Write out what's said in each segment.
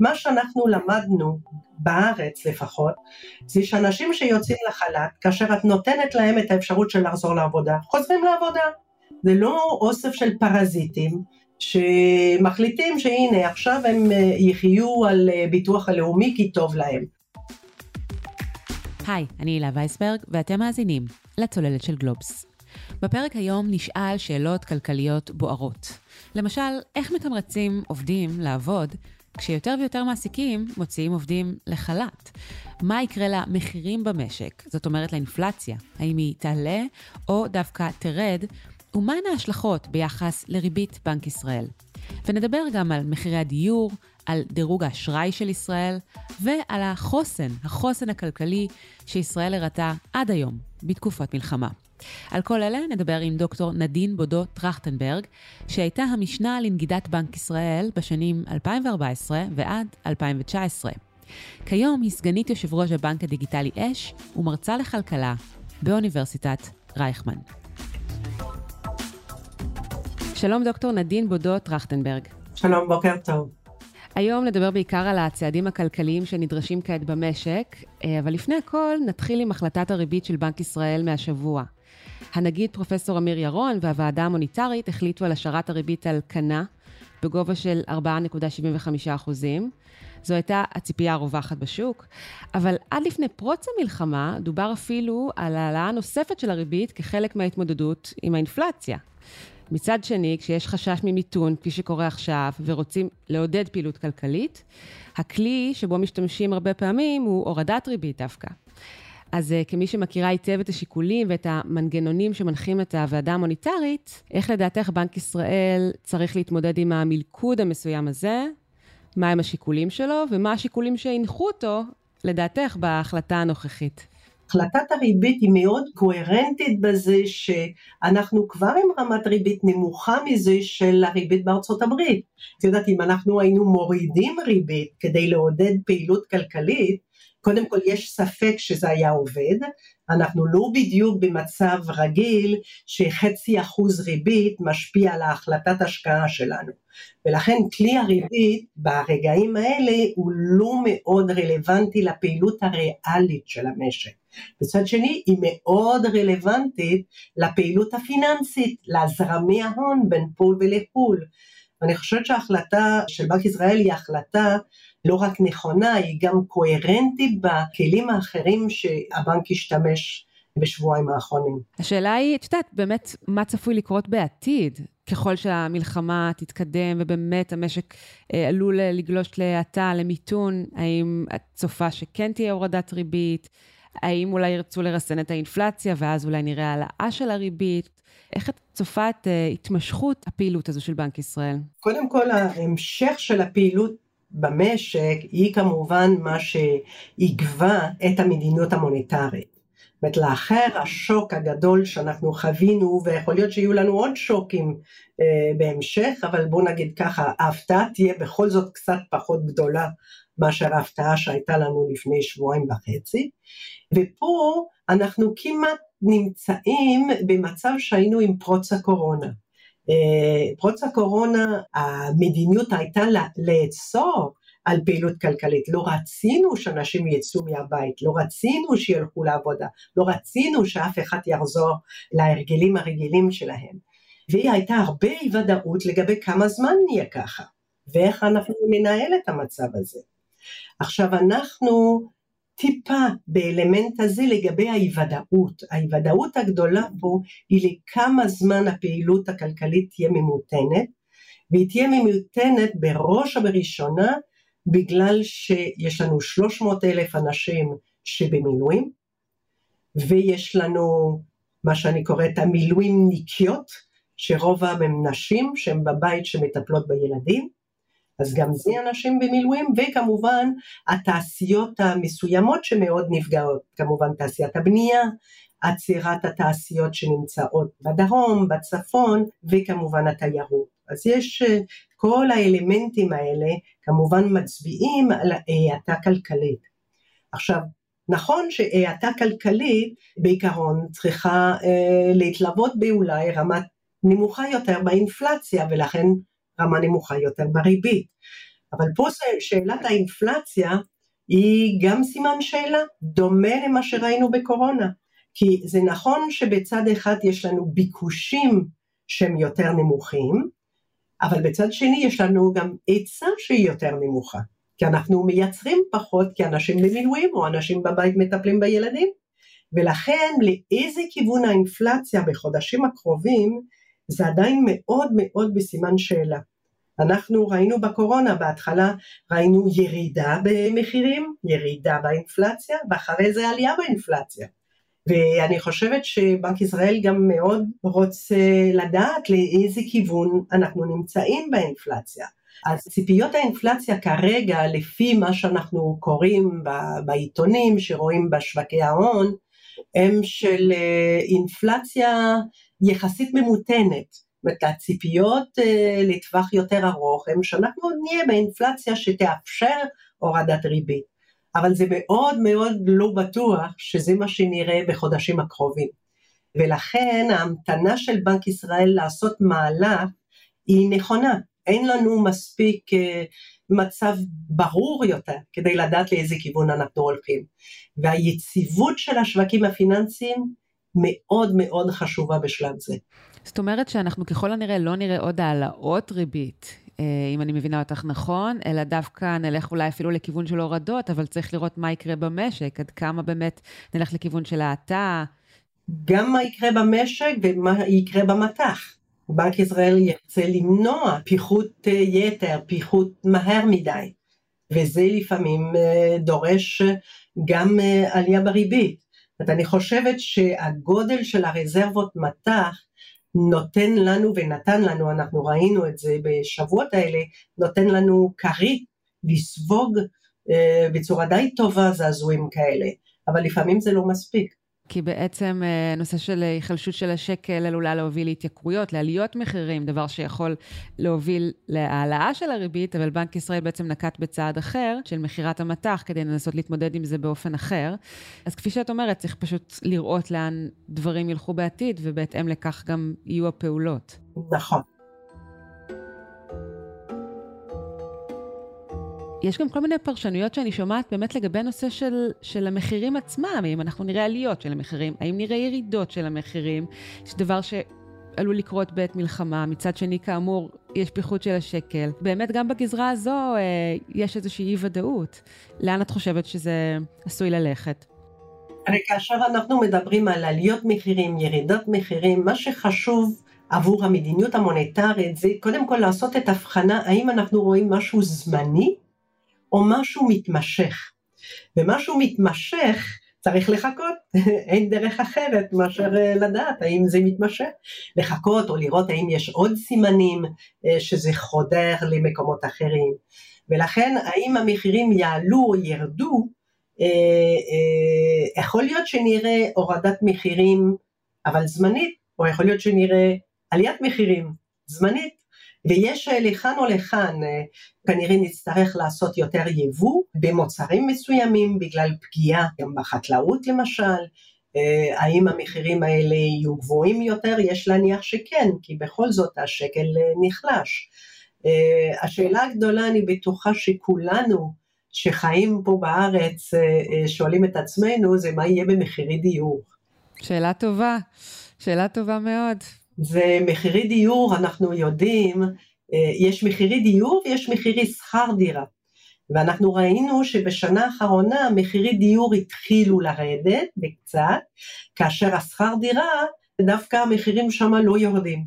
מה שאנחנו למדנו, בארץ לפחות, זה שאנשים שיוצאים לחל"ת, כאשר את נותנת להם את האפשרות של לחזור לעבודה, חוזרים לעבודה. זה לא אוסף של פרזיטים שמחליטים שהנה עכשיו הם אה, יחיו על אה, ביטוח הלאומי כי טוב להם. היי, אני הילה וייסברג, ואתם מאזינים לצוללת של גלובס. בפרק היום נשאל שאלות כלכליות בוערות. למשל, איך מתמרצים עובדים לעבוד כשיותר ויותר מעסיקים מוציאים עובדים לחל"ת? מה יקרה למחירים במשק, זאת אומרת לאינפלציה? האם היא תעלה או דווקא תרד? ומהן ההשלכות ביחס לריבית בנק ישראל? ונדבר גם על מחירי הדיור, על דירוג האשראי של ישראל ועל החוסן, החוסן הכלכלי שישראל הראתה עד היום בתקופת מלחמה. על כל אלה נדבר עם דוקטור נדין בודו טרכטנברג, שהייתה המשנה לנגידת בנק ישראל בשנים 2014 ועד 2019. כיום היא סגנית יושב ראש הבנק הדיגיטלי אש ומרצה לכלכלה באוניברסיטת רייכמן. שלום דוקטור נדין בודו טרכטנברג. שלום, בוקר טוב. היום נדבר בעיקר על הצעדים הכלכליים שנדרשים כעת במשק, אה, אבל לפני הכל נתחיל עם החלטת הריבית של בנק ישראל מהשבוע. הנגיד פרופסור אמיר ירון והוועדה המוניטרית החליטו על השארת הריבית על כנה בגובה של 4.75 זו הייתה הציפייה הרווחת בשוק, אבל עד לפני פרוץ המלחמה דובר אפילו על העלאה נוספת של הריבית כחלק מההתמודדות עם האינפלציה. מצד שני, כשיש חשש ממיתון, כפי שקורה עכשיו, ורוצים לעודד פעילות כלכלית, הכלי שבו משתמשים הרבה פעמים הוא הורדת ריבית דווקא. אז uh, כמי שמכירה היטב את השיקולים ואת המנגנונים שמנחים את הוועדה המוניטרית, איך לדעתך בנק ישראל צריך להתמודד עם המלכוד המסוים הזה? מהם השיקולים שלו, ומה השיקולים שהנחו אותו, לדעתך, בהחלטה הנוכחית? החלטת הריבית היא מאוד קוהרנטית בזה שאנחנו כבר עם רמת ריבית נמוכה מזה של הריבית בארצות הברית. את יודעת, אם אנחנו היינו מורידים ריבית כדי לעודד פעילות כלכלית, קודם כל יש ספק שזה היה עובד, אנחנו לא בדיוק במצב רגיל שחצי אחוז ריבית משפיע על ההחלטת השקעה שלנו. ולכן כלי הריבית ברגעים האלה הוא לא מאוד רלוונטי לפעילות הריאלית של המשק. מצד שני היא מאוד רלוונטית לפעילות הפיננסית, להזרמי ההון בין פול ולחו"ל. אני חושבת שההחלטה של בנק ישראל היא החלטה לא רק נכונה, היא גם קוהרנטית בכלים האחרים שהבנק השתמש בשבועיים האחרונים. השאלה היא, את יודעת, באמת, מה צפוי לקרות בעתיד? ככל שהמלחמה תתקדם ובאמת המשק אה, עלול לגלוש להאטה, למיתון, האם את צופה שכן תהיה הורדת ריבית? האם אולי ירצו לרסן את האינפלציה ואז אולי נראה העלאה של הריבית? איך את צופה את uh, התמשכות הפעילות הזו של בנק ישראל? קודם כל ההמשך של הפעילות במשק היא כמובן מה שיגבה את המדיניות המוניטרית. זאת אומרת, לאחר השוק הגדול שאנחנו חווינו, ויכול להיות שיהיו לנו עוד שוקים אה, בהמשך, אבל בואו נגיד ככה, ההפתעה תהיה בכל זאת קצת פחות גדולה מאשר ההפתעה שהייתה לנו לפני שבועיים וחצי, ופה אנחנו כמעט נמצאים במצב שהיינו עם פרוץ הקורונה. אה, פרוץ הקורונה המדיניות הייתה לאסור על פעילות כלכלית, לא רצינו שאנשים יצאו מהבית, לא רצינו שילכו לעבודה, לא רצינו שאף אחד יחזור להרגלים הרגילים שלהם. והיא הייתה הרבה אי ודאות לגבי כמה זמן נהיה ככה, ואיך אנחנו ננהל את המצב הזה. עכשיו אנחנו טיפה באלמנט הזה לגבי האי ודאות. האי ודאות הגדולה פה היא לכמה זמן הפעילות הכלכלית תהיה ממותנת, והיא תהיה ממותנת בראש ובראשונה בגלל שיש לנו 300 אלף אנשים שבמילואים, ויש לנו מה שאני קוראת המילואים ניקיות, שרובם הם נשים שהן בבית שמטפלות בילדים, אז גם זה אנשים במילואים, וכמובן התעשיות המסוימות שמאוד נפגעות, כמובן תעשיית הבנייה, עצירת התעשיות שנמצאות בדרום, בצפון, וכמובן התיירות. אז יש אה, כל האלמנטים האלה כמובן מצביעים על האטה כלכלית. עכשיו, נכון שהאטה כלכלית בעיקרון צריכה אה, להתלוות באולי רמת נמוכה יותר באינפלציה ולכן רמה נמוכה יותר בריבית. אבל פה שאלת האינפלציה היא גם סימן שאלה, דומה למה שראינו בקורונה. כי זה נכון שבצד אחד יש לנו ביקושים שהם יותר נמוכים, אבל בצד שני יש לנו גם היצע שהיא יותר נמוכה. כי אנחנו מייצרים פחות כי אנשים במילואים או אנשים בבית מטפלים בילדים. ולכן לאיזה כיוון האינפלציה בחודשים הקרובים זה עדיין מאוד מאוד בסימן שאלה. אנחנו ראינו בקורונה, בהתחלה ראינו ירידה במחירים, ירידה באינפלציה, ואחרי זה עלייה באינפלציה. ואני חושבת שבנק ישראל גם מאוד רוצה לדעת לאיזה כיוון אנחנו נמצאים באינפלציה. אז ציפיות האינפלציה כרגע, לפי מה שאנחנו קוראים בעיתונים, שרואים בשווקי ההון, הם של אה, אינפלציה יחסית ממותנת. זאת אומרת, הציפיות אה, לטווח יותר ארוך הם שאנחנו נהיה באינפלציה שתאפשר הורדת ריבית. אבל זה מאוד מאוד לא בטוח שזה מה שנראה בחודשים הקרובים. ולכן ההמתנה של בנק ישראל לעשות מהלך היא נכונה. אין לנו מספיק uh, מצב ברור יותר כדי לדעת לאיזה כיוון אנחנו הולכים. והיציבות של השווקים הפיננסיים מאוד מאוד חשובה בשלב זה. זאת אומרת שאנחנו ככל הנראה לא נראה עוד העלאות ריבית, אה, אם אני מבינה אותך נכון, אלא דווקא נלך אולי אפילו לכיוון של הורדות, אבל צריך לראות מה יקרה במשק, עד כמה באמת נלך לכיוון של האטה. גם מה יקרה במשק ומה יקרה במטח. בנק ישראל ירצה למנוע פיחות אה, יתר, פיחות מהר מדי, וזה לפעמים אה, דורש גם עלייה בריבית. אני חושבת שהגודל של הרזרבות מטח נותן לנו ונתן לנו, אנחנו ראינו את זה בשבועות האלה, נותן לנו כרית לספוג אה, בצורה די טובה זעזועים כאלה, אבל לפעמים זה לא מספיק. כי בעצם אה, נושא של היחלשות של השקל עלולה להוביל להתייקרויות, לעליות מחירים, דבר שיכול להוביל להעלאה של הריבית, אבל בנק ישראל בעצם נקט בצעד אחר של מכירת המטח כדי לנסות להתמודד עם זה באופן אחר. אז כפי שאת אומרת, צריך פשוט לראות לאן דברים ילכו בעתיד, ובהתאם לכך גם יהיו הפעולות. נכון. יש גם כל מיני פרשנויות שאני שומעת באמת לגבי נושא של, של המחירים עצמם, אם אנחנו נראה עליות של המחירים, האם נראה ירידות של המחירים, יש דבר שעלול לקרות בעת מלחמה, מצד שני כאמור יש פיחות של השקל. באמת גם בגזרה הזו אה, יש איזושהי אי ודאות. לאן את חושבת שזה עשוי ללכת? הרי כאשר אנחנו מדברים על עליות מחירים, ירידות מחירים, מה שחשוב עבור המדיניות המוניטרית זה קודם כל לעשות את ההבחנה האם אנחנו רואים משהו זמני או משהו מתמשך. ומשהו מתמשך צריך לחכות, אין דרך אחרת מאשר אה, לדעת האם זה מתמשך. לחכות או לראות האם יש עוד סימנים אה, שזה חודר למקומות אחרים. ולכן האם המחירים יעלו או ירדו, אה, יכול להיות שנראה הורדת מחירים אבל זמנית, או יכול להיות שנראה עליית מחירים זמנית, ויש אה, לכאן או לכאן, אה, כנראה נצטרך לעשות יותר יבוא במוצרים מסוימים בגלל פגיעה גם בחקלאות למשל, אה, האם המחירים האלה יהיו גבוהים יותר? יש להניח שכן, כי בכל זאת השקל נחלש. השאלה הגדולה, אני בטוחה שכולנו שחיים פה בארץ שואלים את עצמנו, זה מה יהיה במחירי דיור. שאלה טובה, שאלה טובה מאוד. ומחירי דיור, אנחנו יודעים, אה, יש מחירי דיור ויש מחירי שכר דירה. ואנחנו ראינו שבשנה האחרונה מחירי דיור התחילו לרדת בקצת, כאשר השכר דירה, דווקא המחירים שם לא יורדים.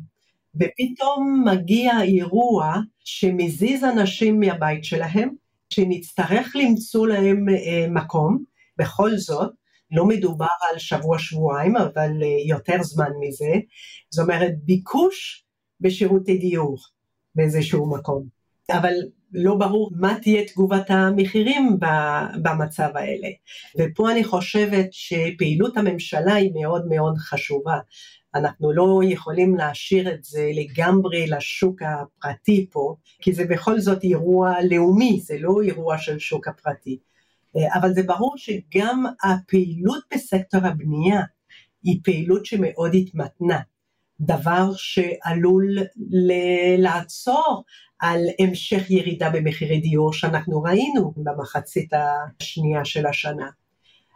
ופתאום מגיע אירוע שמזיז אנשים מהבית שלהם, שנצטרך למצוא להם אה, מקום, בכל זאת, לא מדובר על שבוע-שבועיים, אבל אה, יותר זמן מזה, זאת אומרת ביקוש בשירותי דיור באיזשהו מקום. אבל לא ברור מה תהיה תגובת המחירים במצב האלה. ופה אני חושבת שפעילות הממשלה היא מאוד מאוד חשובה. אנחנו לא יכולים להשאיר את זה לגמרי לשוק הפרטי פה, כי זה בכל זאת אירוע לאומי, זה לא אירוע של שוק הפרטי. אה, אבל זה ברור שגם הפעילות בסקטור הבנייה היא פעילות שמאוד התמתנה, דבר שעלול לעצור על המשך ירידה במחירי דיור שאנחנו ראינו במחצית השנייה של השנה.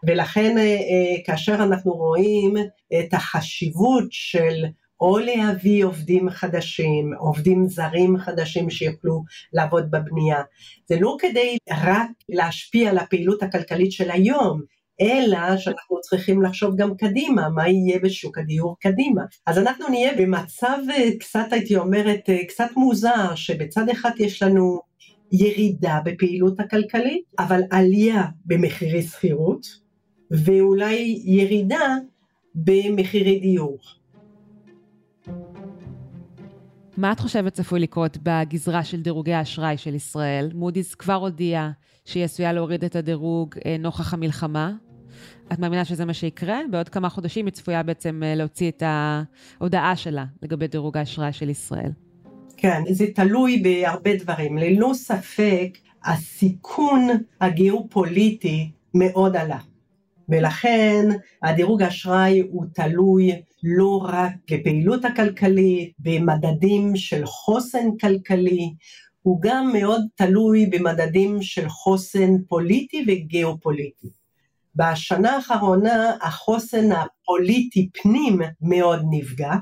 ולכן אה, אה, כאשר אנחנו רואים את החשיבות של או להביא עובדים חדשים, עובדים זרים חדשים שיוכלו לעבוד בבנייה. זה לא כדי רק להשפיע על הפעילות הכלכלית של היום, אלא שאנחנו צריכים לחשוב גם קדימה, מה יהיה בשוק הדיור קדימה. אז אנחנו נהיה במצב אה, קצת, הייתי אומרת, קצת מוזר, שבצד אחד יש לנו ירידה בפעילות הכלכלית, אבל עלייה במחירי שכירות, ואולי ירידה במחירי דיור. מה את חושבת צפוי לקרות בגזרה של דירוגי האשראי של ישראל? מודי'ס כבר הודיעה שהיא עשויה להוריד את הדירוג אה, נוכח המלחמה. את מאמינה שזה מה שיקרה? בעוד כמה חודשים היא צפויה בעצם אה, להוציא את ההודעה שלה לגבי דירוג האשראי של ישראל. כן, זה תלוי בהרבה דברים. ללא ספק, הסיכון הגיאופוליטי מאוד עלה. ולכן הדירוג האשראי הוא תלוי לא רק בפעילות הכלכלית, במדדים של חוסן כלכלי, הוא גם מאוד תלוי במדדים של חוסן פוליטי וגיאופוליטי. בשנה האחרונה החוסן הפוליטי פנים מאוד נפגע,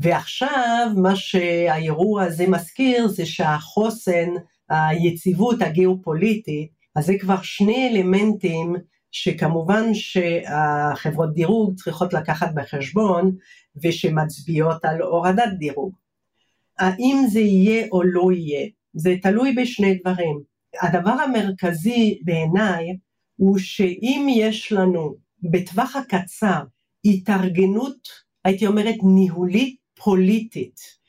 ועכשיו מה שהאירוע הזה מזכיר זה שהחוסן, היציבות הגיאופוליטית, אז זה כבר שני אלמנטים שכמובן שהחברות דירוג צריכות לקחת בחשבון ושמצביעות על הורדת דירוג. האם זה יהיה או לא יהיה, זה תלוי בשני דברים. הדבר המרכזי בעיניי הוא שאם יש לנו בטווח הקצר התארגנות, הייתי אומרת ניהולית פוליטית,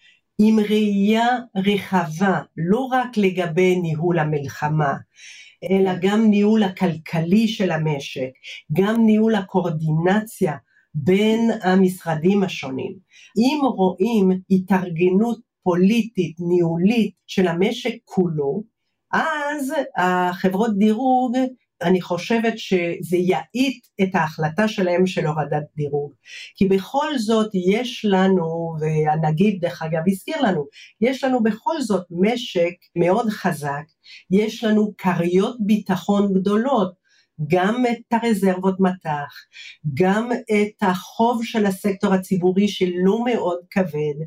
עם ראייה רחבה, לא רק לגבי ניהול המלחמה, אלא גם ניהול הכלכלי של המשק, גם ניהול הקואורדינציה בין המשרדים השונים. אם רואים התארגנות פוליטית, ניהולית של המשק כולו, אז החברות דירוג אני חושבת שזה יאית את ההחלטה שלהם של הורדת דירוג. כי בכל זאת יש לנו, והנגיד דרך אגב הזכיר לנו, יש לנו בכל זאת משק מאוד חזק, יש לנו כריות ביטחון גדולות, גם את הרזרבות מטח, גם את החוב של הסקטור הציבורי שלא מאוד כבד,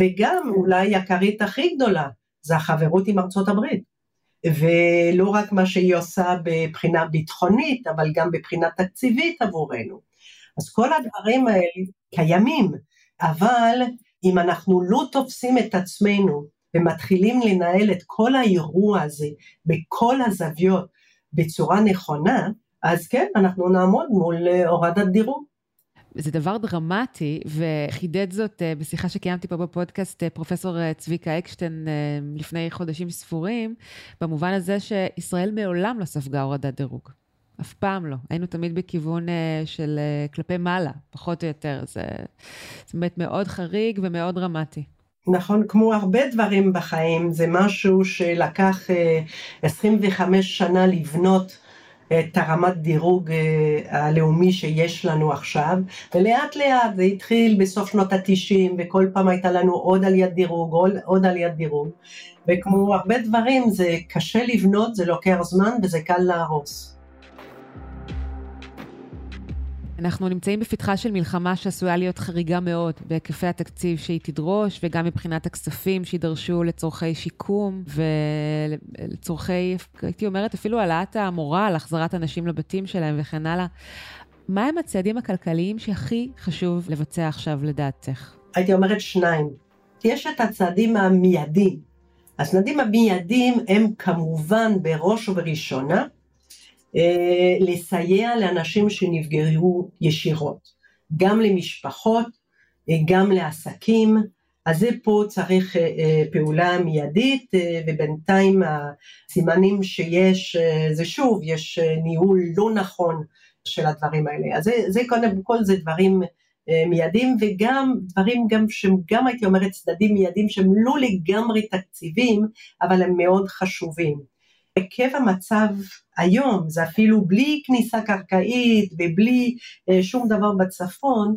וגם אולי הכרית הכי גדולה, זה החברות עם ארצות הברית. ולא רק מה שהיא עושה מבחינה ביטחונית, אבל גם מבחינה תקציבית עבורנו. אז כל הדברים האלה קיימים, אבל אם אנחנו לא תופסים את עצמנו ומתחילים לנהל את כל האירוע הזה בכל הזוויות בצורה נכונה, אז כן, אנחנו נעמוד מול הורדת דירוג. זה דבר דרמטי, וחידד זאת uh, בשיחה שקיימתי פה בפודקאסט uh, פרופסור uh, צביקה אקשטיין לפני חודשים ספורים, במובן הזה שישראל מעולם לא ספגה הורדת דירוג. אף פעם לא. היינו תמיד בכיוון של כלפי מעלה, פחות או יותר. זה, זה באמת מאוד חריג ומאוד דרמטי. נכון, כמו הרבה דברים בחיים, זה משהו שלקח uh, 25 שנה לבנות את הרמת דירוג אה, הלאומי שיש לנו עכשיו, ולאט לאט זה התחיל בסוף שנות התשעים, וכל פעם הייתה לנו עוד עליית דירוג, עוד, עוד עליית דירוג, וכמו הרבה דברים זה קשה לבנות, זה לוקח זמן וזה קל להרוס. אנחנו נמצאים בפתחה של מלחמה שעשויה להיות חריגה מאוד בהיקפי התקציב שהיא תדרוש, וגם מבחינת הכספים שידרשו לצורכי שיקום ולצורכי, הייתי אומרת, אפילו העלאת המורל, החזרת אנשים לבתים שלהם וכן הלאה. מה הם הצעדים הכלכליים שהכי חשוב לבצע עכשיו לדעתך? הייתי אומרת שניים. יש את הצעדים המיידיים. הצעדים המיידיים הם כמובן בראש ובראשונה לסייע לאנשים שנפגעו ישירות, גם למשפחות, אה, גם לעסקים, אז זה פה צריך אה, פעולה מיידית ובינתיים הסימנים שיש זה שוב יש ניהול לא נכון של הדברים האלה. אז זה, זה קודם כל זה דברים מיידים וגם דברים גם שהם גם הייתי אומרת צדדים מיידים שהם לא לגמרי תקציבים אבל הם מאוד חשובים היקף המצב היום, זה אפילו בלי כניסה קרקעית ובלי אה, שום דבר בצפון,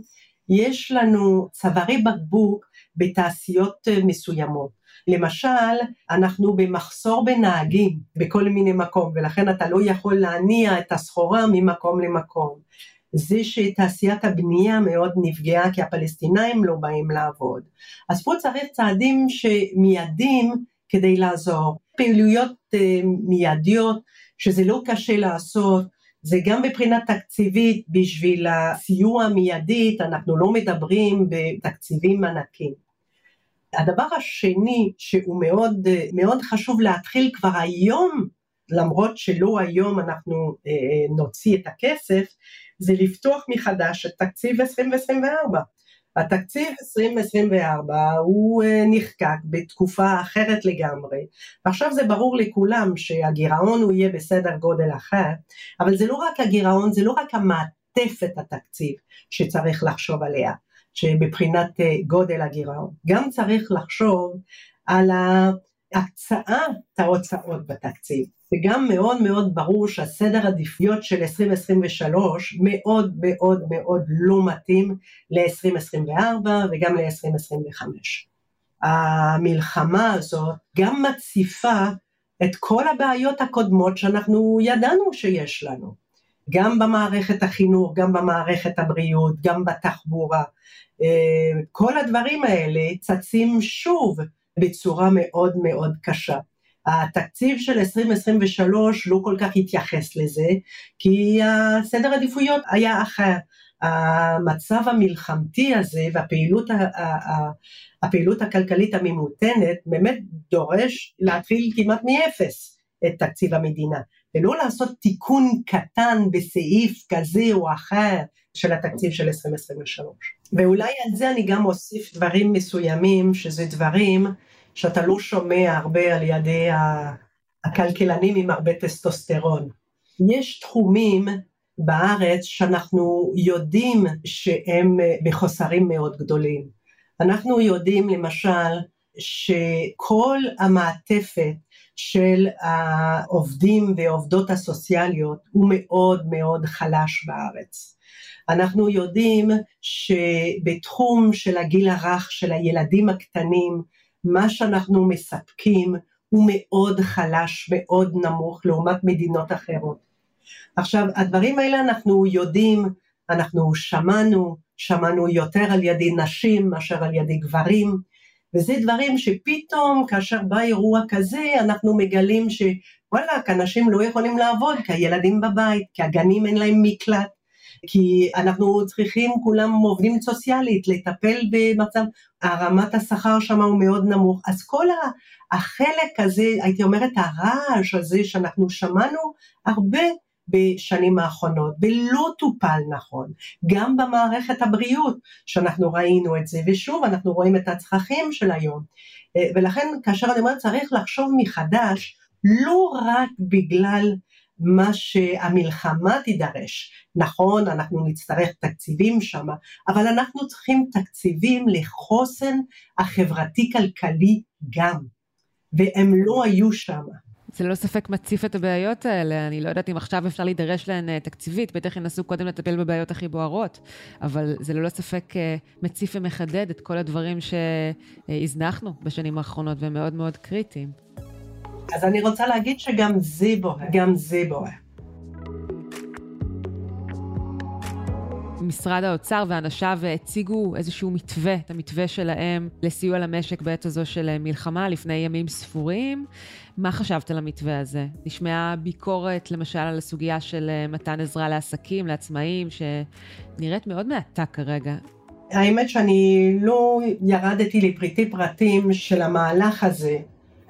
יש לנו צווארי בקבוק בתעשיות אה, מסוימות. למשל, אנחנו במחסור בנהגים בכל מיני מקום, ולכן אתה לא יכול להניע את הסחורה ממקום למקום. זה שתעשיית הבנייה מאוד נפגעה כי הפלסטינאים לא באים לעבוד. אז פה צריך צעדים שמיידים כדי לעזור. פעילויות uh, מיידיות שזה לא קשה לעשות, זה גם מבחינה תקציבית בשביל הסיוע המיידית, אנחנו לא מדברים בתקציבים ענקים. הדבר השני שהוא מאוד, מאוד חשוב להתחיל כבר היום, למרות שלא היום אנחנו אה, נוציא את הכסף, זה לפתוח מחדש את תקציב 2024. התקציב 2024 הוא אה, נחקק בתקופה אחרת לגמרי, ועכשיו זה ברור לכולם שהגירעון הוא יהיה בסדר גודל אחר, אבל זה לא רק הגירעון, זה לא רק המעטפת התקציב שצריך לחשוב עליה, שבבחינת אה, גודל הגירעון, גם צריך לחשוב על הקצאת ההוצאות בתקציב. וגם מאוד מאוד ברור שהסדר עדיפויות של 2023 מאוד מאוד מאוד לא מתאים ל-2024 וגם ל-2025. המלחמה הזאת גם מציפה את כל הבעיות הקודמות שאנחנו ידענו שיש לנו, גם במערכת החינוך, גם במערכת הבריאות, גם בתחבורה. אה, כל הדברים האלה צצים שוב בצורה מאוד מאוד קשה. התקציב של 2023 לא כל כך התייחס לזה, כי הסדר עדיפויות היה אחר. המצב המלחמתי הזה והפעילות הפעילות הכלכלית הממותנת באמת דורש להתחיל כמעט מאפס את תקציב המדינה, ולא לעשות תיקון קטן בסעיף כזה או אחר של התקציב של 2023. ואולי על זה אני גם אוסיף דברים מסוימים, שזה דברים שאתה לא שומע הרבה על ידי הכלכלנים עם הרבה טסטוסטרון. יש תחומים בארץ שאנחנו יודעים שהם בחוסרים מאוד גדולים. אנחנו יודעים למשל שכל המעטפת של העובדים והעובדות הסוציאליות הוא מאוד מאוד חלש בארץ. אנחנו יודעים שבתחום של הגיל הרך של הילדים הקטנים מה שאנחנו מספקים הוא מאוד חלש, מאוד נמוך לעומת מדינות אחרות. עכשיו הדברים האלה אנחנו יודעים, אנחנו שמענו, שמענו יותר על ידי נשים מאשר על ידי גברים, וזה דברים שפתאום כאשר בא אירוע כזה אנחנו מגלים שוואלה, אנשים לא יכולים לעבוד כי הילדים בבית, כי הגנים אין להם מקלט, כי אנחנו צריכים כולם עובדים סוציאלית לטפל במצב, הרמת השכר שם הוא מאוד נמוך, אז כל החלק הזה, הייתי אומרת הרעש הזה שאנחנו שמענו הרבה בשנים האחרונות ולא טופל נכון, גם במערכת הבריאות שאנחנו ראינו את זה, ושוב אנחנו רואים את הצרכים של היום, ולכן כאשר אני אומרת צריך לחשוב מחדש לא רק בגלל מה שהמלחמה תידרש. נכון, אנחנו נצטרך תקציבים שם, אבל אנחנו צריכים תקציבים לחוסן החברתי-כלכלי גם, והם לא היו שם. זה ללא ספק מציף את הבעיות האלה. אני לא יודעת אם עכשיו אפשר להידרש להן אה, תקציבית, בטח ינסו קודם לטפל בבעיות הכי בוערות, אבל זה ללא ספק אה, מציף ומחדד את כל הדברים שהזנחנו בשנים האחרונות והם מאוד מאוד קריטיים. אז אני רוצה להגיד שגם זה בוער, גם זה בוער. משרד האוצר ואנשיו הציגו איזשהו מתווה, את המתווה שלהם לסיוע למשק בעת הזו של מלחמה לפני ימים ספורים. מה חשבת על המתווה הזה? נשמעה ביקורת למשל על הסוגיה של מתן עזרה לעסקים, לעצמאים, שנראית מאוד מעטה כרגע. האמת שאני לא ירדתי לפריטי פרטים של המהלך הזה.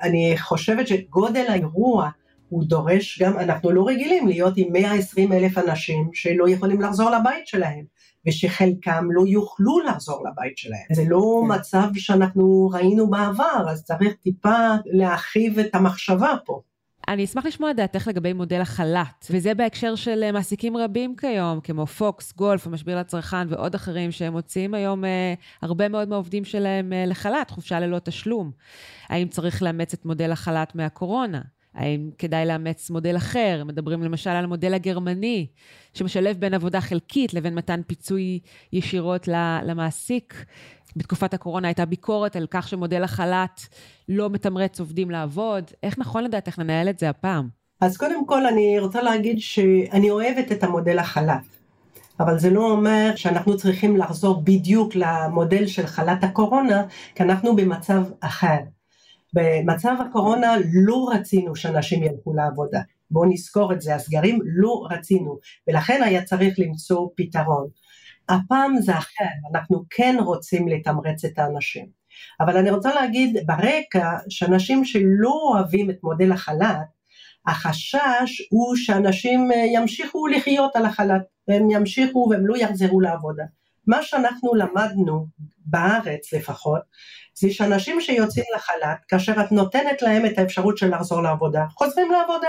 אני חושבת שגודל האירוע הוא דורש גם, אנחנו לא רגילים להיות עם 120 אלף אנשים שלא יכולים לחזור לבית שלהם, ושחלקם לא יוכלו לחזור לבית שלהם. זה לא כן. מצב שאנחנו ראינו בעבר, אז צריך טיפה להרחיב את המחשבה פה. אני אשמח לשמוע את דעתך לגבי מודל החל"ת, וזה בהקשר של אה, מעסיקים רבים כיום, כמו פוקס, גולף, המשביר לצרכן ועוד אחרים, שהם מוציאים היום אה, הרבה מאוד מהעובדים שלהם אה, לחל"ת, חופשה ללא תשלום. האם צריך לאמץ את מודל החל"ת מהקורונה? האם כדאי לאמץ מודל אחר? מדברים למשל על המודל הגרמני, שמשלב בין עבודה חלקית לבין מתן פיצוי ישירות למעסיק. בתקופת הקורונה הייתה ביקורת על כך שמודל החל"ת לא מתמרץ עובדים לעבוד. איך נכון לדעת איך לנהל את זה הפעם? אז קודם כל אני רוצה להגיד שאני אוהבת את המודל החל"ת. אבל זה לא אומר שאנחנו צריכים לחזור בדיוק למודל של חל"ת הקורונה, כי אנחנו במצב אחר. במצב הקורונה לא רצינו שאנשים ילכו לעבודה. בואו נזכור את זה, הסגרים לא רצינו, ולכן היה צריך למצוא פתרון. הפעם זה אחר, אנחנו כן רוצים לתמרץ את האנשים. אבל אני רוצה להגיד ברקע שאנשים שלא אוהבים את מודל החל"ת, החשש הוא שאנשים ימשיכו לחיות על החל"ת, והם ימשיכו והם לא יחזרו לעבודה. מה שאנחנו למדנו בארץ לפחות, זה שאנשים שיוצאים לחל"ת, כאשר את נותנת להם את האפשרות של לחזור לעבודה, חוזרים לעבודה.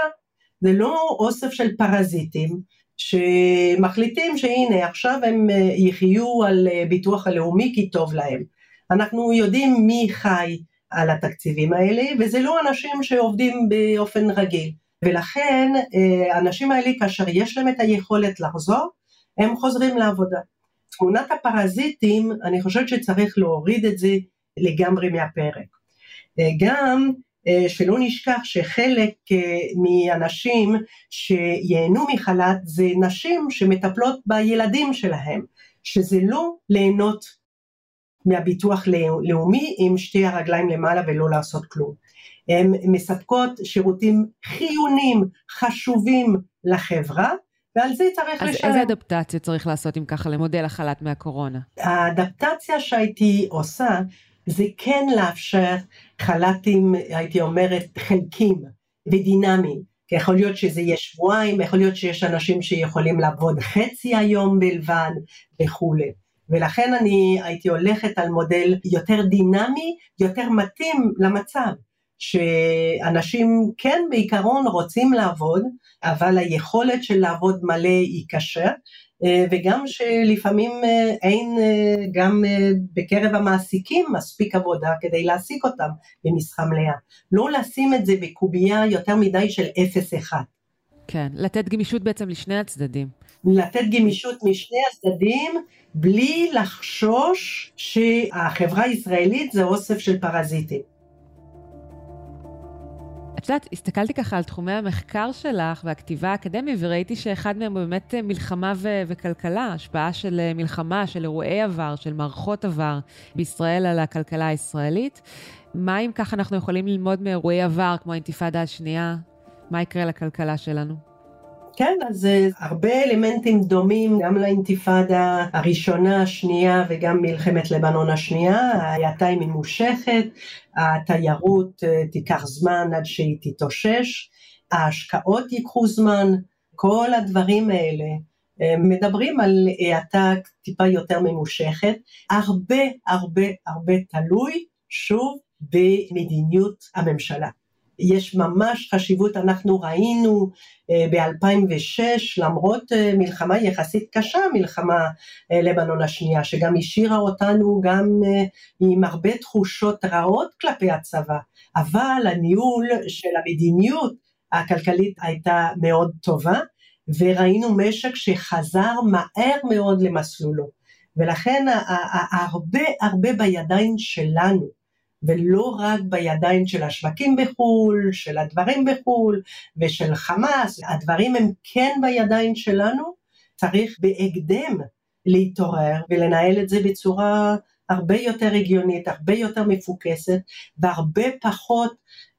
זה לא אוסף של פרזיטים שמחליטים שהנה עכשיו הם אה, יחיו על אה, ביטוח הלאומי כי טוב להם. אנחנו יודעים מי חי על התקציבים האלה וזה לא אנשים שעובדים באופן רגיל ולכן אה, האנשים האלה כאשר יש להם את היכולת לחזור הם חוזרים לעבודה. תמונת הפרזיטים אני חושבת שצריך להוריד את זה לגמרי מהפרק. גם אה, שלא נשכח שחלק אה, מהנשים שייהנו מחל"ת זה נשים שמטפלות בילדים שלהם, שזה לא ליהנות מהביטוח לאומי עם שתי הרגליים למעלה ולא לעשות כלום. הן מספקות שירותים חיוניים, חשובים לחברה, ועל זה צריך אז לשלם. אז איזה אדפטציה צריך לעשות אם ככה למודל החל"ת מהקורונה? האדפטציה שהייתי עושה זה כן לאפשר חל"תים, הייתי אומרת, חלקים ודינמיים. יכול להיות שזה יהיה שבועיים, יכול להיות שיש אנשים שיכולים לעבוד חצי היום בלבד וכולי. ולכן אני הייתי הולכת על מודל יותר דינמי, יותר מתאים למצב. שאנשים כן בעיקרון רוצים לעבוד, אבל היכולת של לעבוד מלא היא קשה, אה, וגם שלפעמים אה, אין אה, גם בקרב המעסיקים מספיק עבודה כדי להעסיק אותם במשרה מלאה. לא לשים את זה בקובייה יותר מדי של 0-1. כן, לתת גמישות בעצם לשני הצדדים. לתת גמישות משני הצדדים בלי לחשוש שהחברה הישראלית זה אוסף של פרזיטים. יודעת, הסתכלתי ככה על תחומי המחקר שלך והכתיבה האקדמית, וראיתי שאחד מהם הוא באמת אה, מלחמה ו- וכלכלה, השפעה של אה, מלחמה, של אירועי עבר, של מערכות עבר בישראל על הכלכלה הישראלית. מה אם ככה אנחנו יכולים ללמוד מאירועי עבר, כמו האינתיפאדה השנייה? מה יקרה לכלכלה שלנו? כן, אז אה, הרבה אלמנטים דומים גם לאינתיפאדה הראשונה, השנייה וגם מלחמת לבנון השנייה, ההאטה היא ממושכת, התיירות אה, תיקח זמן עד שהיא תתאושש, ההשקעות ייקחו זמן, כל הדברים האלה אה, מדברים על האטה טיפה יותר ממושכת, הרבה הרבה הרבה תלוי שוב במדיניות הממשלה. יש ממש חשיבות, אנחנו ראינו אה, ב-2006, למרות אה, מלחמה יחסית קשה, מלחמה אה, לבנון השנייה, שגם השאירה אותנו גם עם הרבה תחושות רעות כלפי הצבא, אבל הניהול של המדיניות הכלכלית הייתה מאוד טובה, וראינו משק שחזר מהר מאוד למסלולו, ולכן הרבה הרבה בידיים שלנו. ולא רק בידיים של השווקים בחו"ל, של הדברים בחו"ל ושל חמאס, הדברים הם כן בידיים שלנו, צריך בהקדם להתעורר ולנהל את זה בצורה הרבה יותר הגיונית, הרבה יותר מפוקסת והרבה פחות,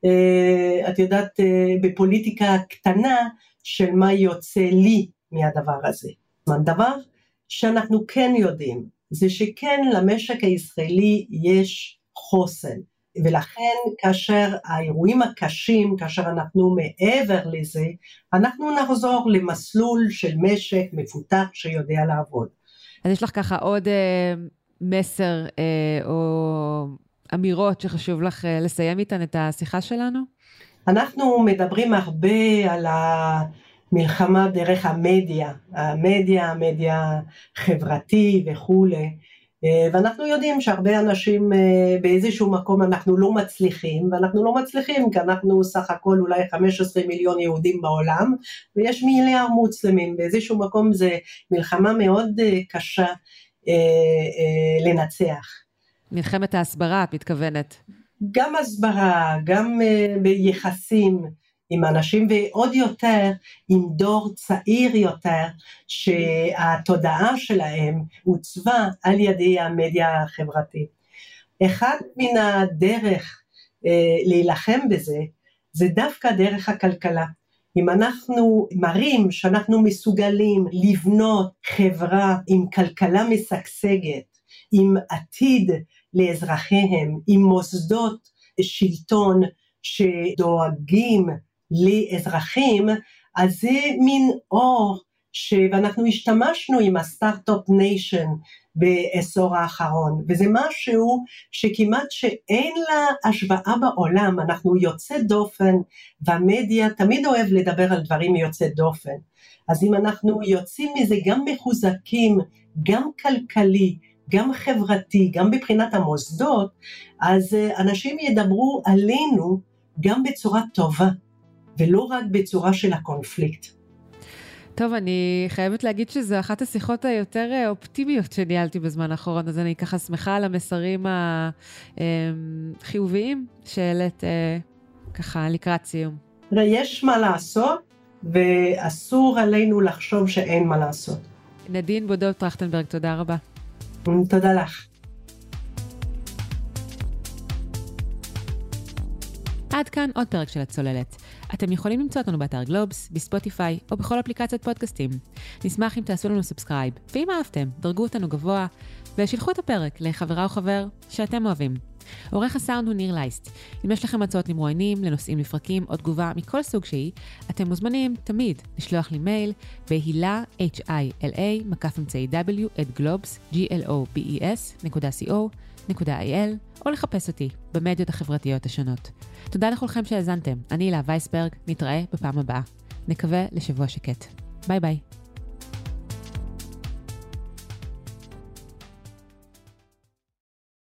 אה, את יודעת, אה, בפוליטיקה קטנה של מה יוצא לי מהדבר הזה. הדבר שאנחנו כן יודעים זה שכן למשק הישראלי יש חוסן. ולכן כאשר האירועים הקשים, כאשר אנחנו מעבר לזה, אנחנו נחזור למסלול של משק מפותח שיודע לעבוד. אז יש לך ככה עוד אה, מסר אה, או אמירות שחשוב לך אה, לסיים איתן את השיחה שלנו? אנחנו מדברים הרבה על המלחמה דרך המדיה, המדיה, המדיה חברתי וכולי. אה, ואנחנו יודעים שהרבה אנשים אה, באיזשהו מקום אנחנו לא מצליחים, ואנחנו לא מצליחים כי אנחנו סך הכל אולי 15 מיליון יהודים בעולם, ויש מיליארד מוסלמים, באיזשהו מקום זה מלחמה מאוד אה, קשה לנצח. מלחמת ההסברה, את מתכוונת. גם הסברה, גם ביחסים. עם אנשים ועוד יותר עם דור צעיר יותר שהתודעה שלהם עוצבה על ידי המדיה החברתית. אחד מן הדרך אה, להילחם בזה זה דווקא דרך הכלכלה. אם אנחנו מראים שאנחנו מסוגלים לבנות חברה עם כלכלה משגשגת, עם עתיד לאזרחיהם, עם מוסדות שלטון שדואגים לאזרחים, אז זה מין אור ש... ואנחנו השתמשנו עם ה Start-Up Nation בעשור האחרון, וזה משהו שכמעט שאין לה השוואה בעולם, אנחנו יוצא דופן, והמדיה תמיד אוהב לדבר על דברים יוצא דופן. אז אם אנחנו יוצאים מזה גם מחוזקים, גם כלכלי, גם חברתי, גם מבחינת המוסדות, אז אה, אנשים ידברו עלינו גם בצורה טובה. ולא רק בצורה של הקונפליקט. טוב, אני חייבת להגיד שזו אחת השיחות היותר אה, אופטימיות שניהלתי בזמן האחרון, אז אני ככה שמחה על המסרים החיוביים אה, שהעלית אה, ככה לקראת סיום. יש מה לעשות, ואסור עלינו לחשוב שאין מה לעשות. נדין בודו טרכטנברג, תודה רבה. תודה לך. עד כאן עוד פרק של הצוללת. אתם יכולים למצוא אותנו באתר גלובס, בספוטיפיי או בכל אפליקציית פודקאסטים. נשמח אם תעשו לנו subscribe, ואם אהבתם, דרגו אותנו גבוה, ושילחו את הפרק לחברה או חבר שאתם אוהבים. עורך הסאונד הוא ניר לייסט. אם יש לכם הצעות למרואיינים, לנושאים לפרקים או תגובה מכל סוג שהיא, אתם מוזמנים תמיד לשלוח לי מייל בהילה, H-I-L-A, מקף אמצעי W, את גלובס, G-L-O-B-E-S, נקודה co, נקודה il, או לחפש אותי במדיות החברתיות השונות. תודה לכולכם שהאזנתם, אני הילה וייסברג, נתראה בפעם הבאה. נקווה לשבוע שקט. ביי ביי.